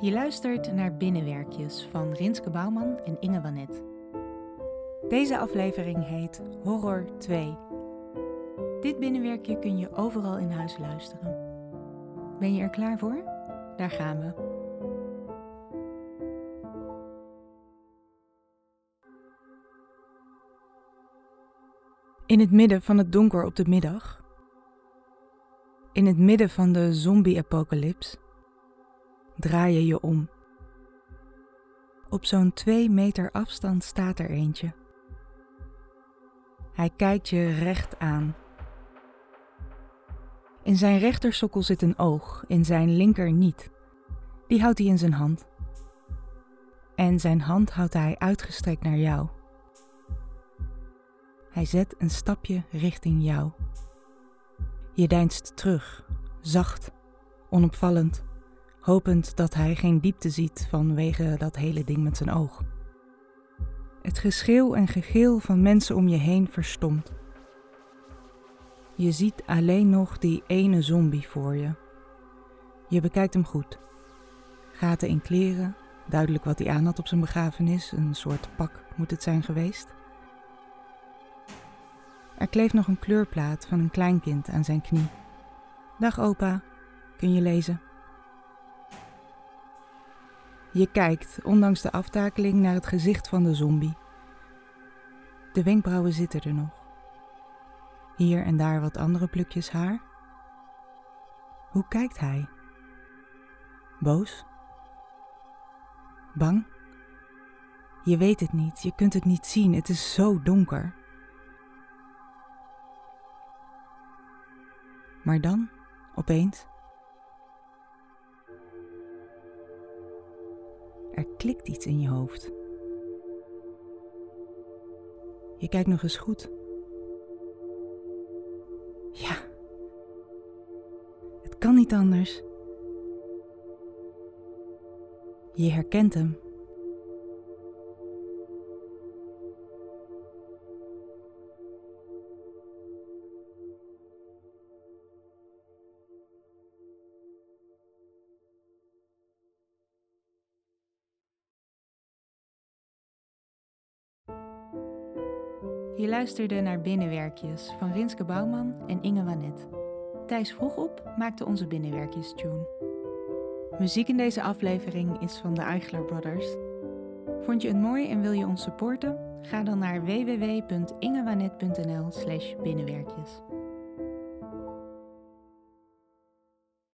Je luistert naar Binnenwerkjes van Rinske Bouwman en Inge Wanet. Deze aflevering heet Horror 2. Dit binnenwerkje kun je overal in huis luisteren. Ben je er klaar voor? Daar gaan we. In het midden van het donker op de middag, in het midden van de zombie-apocalyps, draai je je om. Op zo'n twee meter afstand staat er eentje. Hij kijkt je recht aan. In zijn rechtersokkel zit een oog, in zijn linker niet. Die houdt hij in zijn hand. En zijn hand houdt hij uitgestrekt naar jou. Hij zet een stapje richting jou. Je deinst terug, zacht, onopvallend hopend dat hij geen diepte ziet vanwege dat hele ding met zijn oog. Het geschreeuw en gegil van mensen om je heen verstomt. Je ziet alleen nog die ene zombie voor je. Je bekijkt hem goed. Gaten in kleren, duidelijk wat hij aan had op zijn begrafenis, een soort pak moet het zijn geweest. Er kleeft nog een kleurplaat van een kleinkind aan zijn knie. Dag opa, kun je lezen? Je kijkt, ondanks de aftakeling, naar het gezicht van de zombie. De wenkbrauwen zitten er nog. Hier en daar wat andere plukjes haar. Hoe kijkt hij? Boos? Bang? Je weet het niet, je kunt het niet zien, het is zo donker. Maar dan, opeens, Er klikt iets in je hoofd. Je kijkt nog eens goed. Ja, het kan niet anders. Je herkent hem. Je luisterde naar Binnenwerkjes van Rinske Bouwman en Inge Wanet. Thijs vroeg op maakte onze Binnenwerkjes tune. Muziek in deze aflevering is van de Eichler Brothers. Vond je het mooi en wil je ons supporten? Ga dan naar www.ingewanet.nl slash binnenwerkjes.